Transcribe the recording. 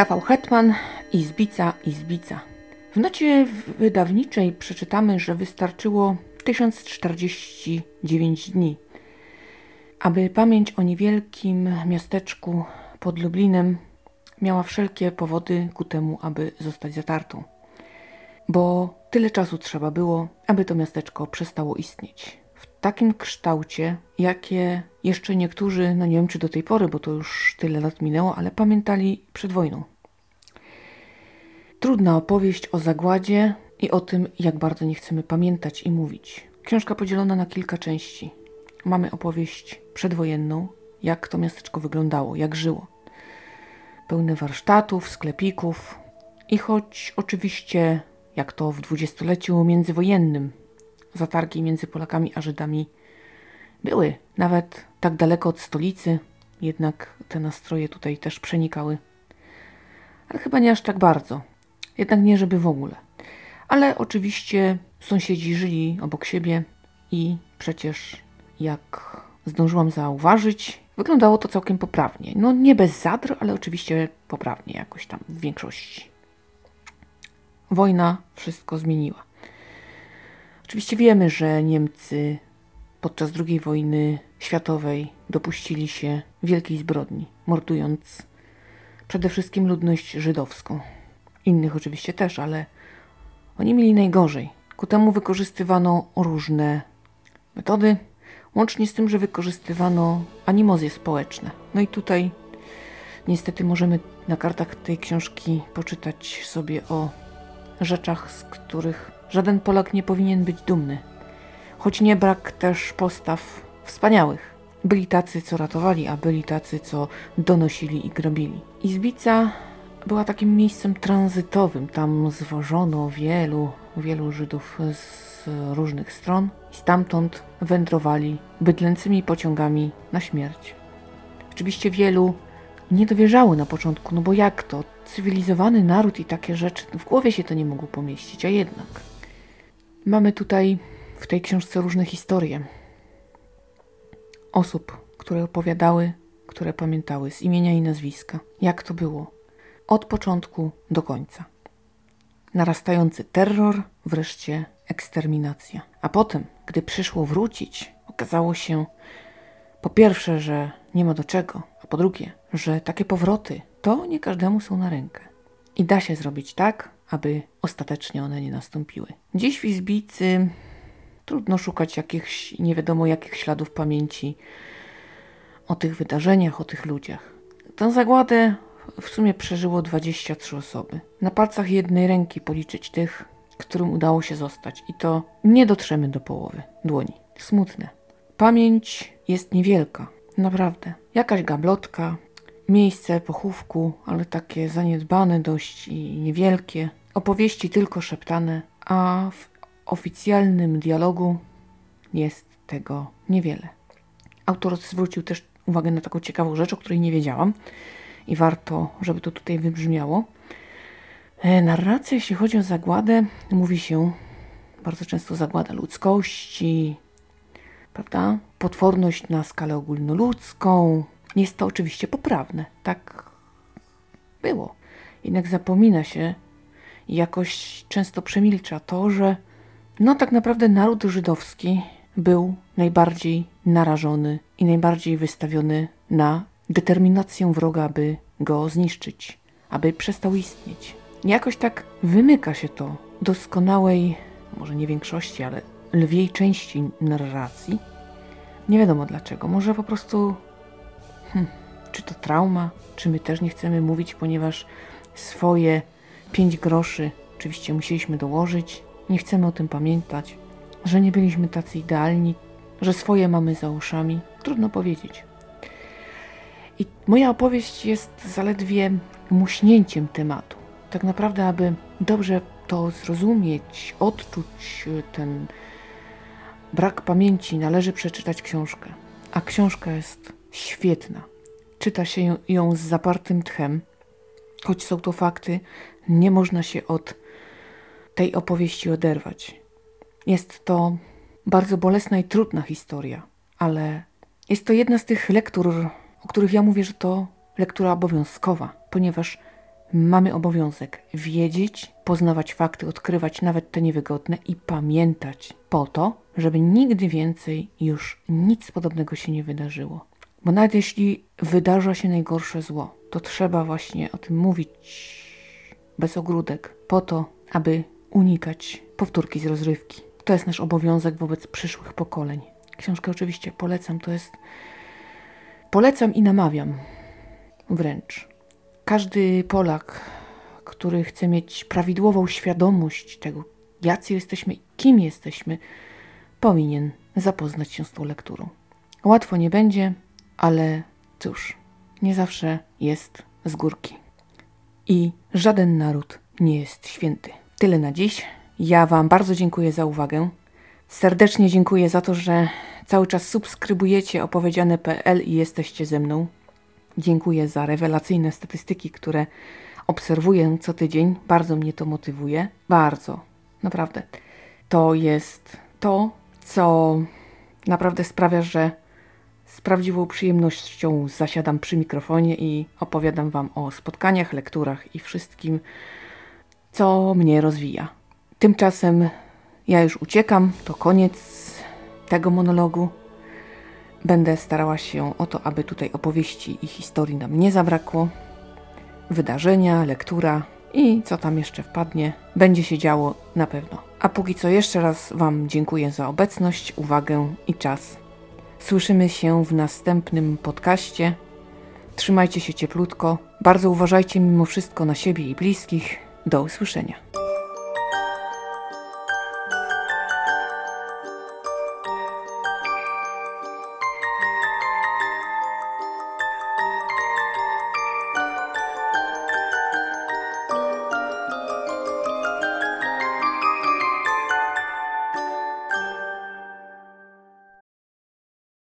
Rafał Hetman, Izbica, Izbica. W nocie wydawniczej przeczytamy, że wystarczyło 1049 dni, aby pamięć o niewielkim miasteczku pod Lublinem miała wszelkie powody ku temu, aby zostać zatartą. Bo tyle czasu trzeba było, aby to miasteczko przestało istnieć. Takim kształcie, jakie jeszcze niektórzy, no nie wiem czy do tej pory, bo to już tyle lat minęło, ale pamiętali przed wojną. Trudna opowieść o zagładzie i o tym, jak bardzo nie chcemy pamiętać i mówić. Książka podzielona na kilka części. Mamy opowieść przedwojenną, jak to miasteczko wyglądało, jak żyło. Pełne warsztatów, sklepików i choć oczywiście, jak to w dwudziestoleciu międzywojennym, zatargi między Polakami a Żydami były, nawet tak daleko od stolicy, jednak te nastroje tutaj też przenikały. Ale chyba nie aż tak bardzo. Jednak nie, żeby w ogóle. Ale oczywiście sąsiedzi żyli obok siebie i przecież, jak zdążyłam zauważyć, wyglądało to całkiem poprawnie. No nie bez zadr, ale oczywiście poprawnie jakoś tam w większości. Wojna wszystko zmieniła. Oczywiście wiemy, że Niemcy podczas II wojny światowej dopuścili się wielkiej zbrodni, mordując przede wszystkim ludność żydowską. Innych oczywiście też, ale oni mieli najgorzej. Ku temu wykorzystywano różne metody, łącznie z tym, że wykorzystywano animozje społeczne. No i tutaj niestety możemy na kartach tej książki poczytać sobie o rzeczach, z których żaden Polak nie powinien być dumny. Choć nie brak też postaw wspaniałych. Byli tacy, co ratowali, a byli tacy, co donosili i grabili. Izbica była takim miejscem tranzytowym. Tam zwożono wielu, wielu Żydów z różnych stron i stamtąd wędrowali bydlęcymi pociągami na śmierć. Oczywiście wielu nie dowierzało na początku, no bo jak to? Cywilizowany naród i takie rzeczy, w głowie się to nie mogło pomieścić, a jednak. Mamy tutaj w tej książce różne historie osób, które opowiadały, które pamiętały z imienia i nazwiska, jak to było, od początku do końca. Narastający terror, wreszcie eksterminacja. A potem, gdy przyszło wrócić, okazało się po pierwsze, że nie ma do czego, a po drugie, że takie powroty to nie każdemu są na rękę. I da się zrobić tak, aby ostatecznie one nie nastąpiły. Dziś w Izbicy trudno szukać jakichś nie wiadomo jakich śladów pamięci o tych wydarzeniach, o tych ludziach. Tę zagładę w sumie przeżyło 23 osoby. Na palcach jednej ręki policzyć tych, którym udało się zostać. I to nie dotrzemy do połowy dłoni. Smutne. Pamięć jest niewielka. Naprawdę. Jakaś gablotka, miejsce pochówku, ale takie zaniedbane dość i niewielkie. Opowieści tylko szeptane, a w oficjalnym dialogu jest tego niewiele. Autor zwrócił też uwagę na taką ciekawą rzecz, o której nie wiedziałam i warto, żeby to tutaj wybrzmiało. E, narracja, jeśli chodzi o zagładę, mówi się bardzo często zagłada ludzkości, prawda? Potworność na skalę ogólnoludzką. Jest to oczywiście poprawne. Tak było. Jednak zapomina się jakoś często przemilcza to, że no tak naprawdę naród żydowski był najbardziej narażony i najbardziej wystawiony na determinację wroga, aby go zniszczyć, aby przestał istnieć. Jakoś tak wymyka się to doskonałej, może nie większości, ale lwiej części narracji. Nie wiadomo dlaczego. Może po prostu. Hmm, czy to trauma, czy my też nie chcemy mówić, ponieważ swoje pięć groszy oczywiście musieliśmy dołożyć. Nie chcemy o tym pamiętać, że nie byliśmy tacy idealni, że swoje mamy za uszami. Trudno powiedzieć. I moja opowieść jest zaledwie muśnięciem tematu. Tak naprawdę, aby dobrze to zrozumieć, odczuć ten brak pamięci, należy przeczytać książkę. A książka jest świetna. Czyta się ją z zapartym tchem, choć są to fakty, nie można się od tej opowieści oderwać. Jest to bardzo bolesna i trudna historia, ale jest to jedna z tych lektur, o których ja mówię, że to lektura obowiązkowa, ponieważ mamy obowiązek wiedzieć, poznawać fakty, odkrywać nawet te niewygodne i pamiętać po to, żeby nigdy więcej już nic podobnego się nie wydarzyło. Bo nawet jeśli wydarza się najgorsze zło, to trzeba właśnie o tym mówić bez ogródek, po to, aby unikać powtórki z rozrywki. To jest nasz obowiązek wobec przyszłych pokoleń. Książkę oczywiście polecam, to jest. Polecam i namawiam wręcz. Każdy Polak, który chce mieć prawidłową świadomość tego, jacy jesteśmy i kim jesteśmy, powinien zapoznać się z tą lekturą. Łatwo nie będzie, ale cóż, nie zawsze jest z górki. I żaden naród nie jest święty. Tyle na dziś. Ja Wam bardzo dziękuję za uwagę. Serdecznie dziękuję za to, że cały czas subskrybujecie opowiedziane.pl i jesteście ze mną. Dziękuję za rewelacyjne statystyki, które obserwuję co tydzień. Bardzo mnie to motywuje. Bardzo. Naprawdę. To jest to, co naprawdę sprawia, że z prawdziwą przyjemnością zasiadam przy mikrofonie i opowiadam Wam o spotkaniach, lekturach i wszystkim, co mnie rozwija. Tymczasem ja już uciekam, to koniec tego monologu. Będę starała się o to, aby tutaj opowieści i historii nam nie zabrakło. Wydarzenia, lektura i co tam jeszcze wpadnie, będzie się działo na pewno. A póki co jeszcze raz Wam dziękuję za obecność, uwagę i czas. Słyszymy się w następnym podcaście. Trzymajcie się cieplutko. Bardzo uważajcie mimo wszystko na siebie i bliskich. Do usłyszenia.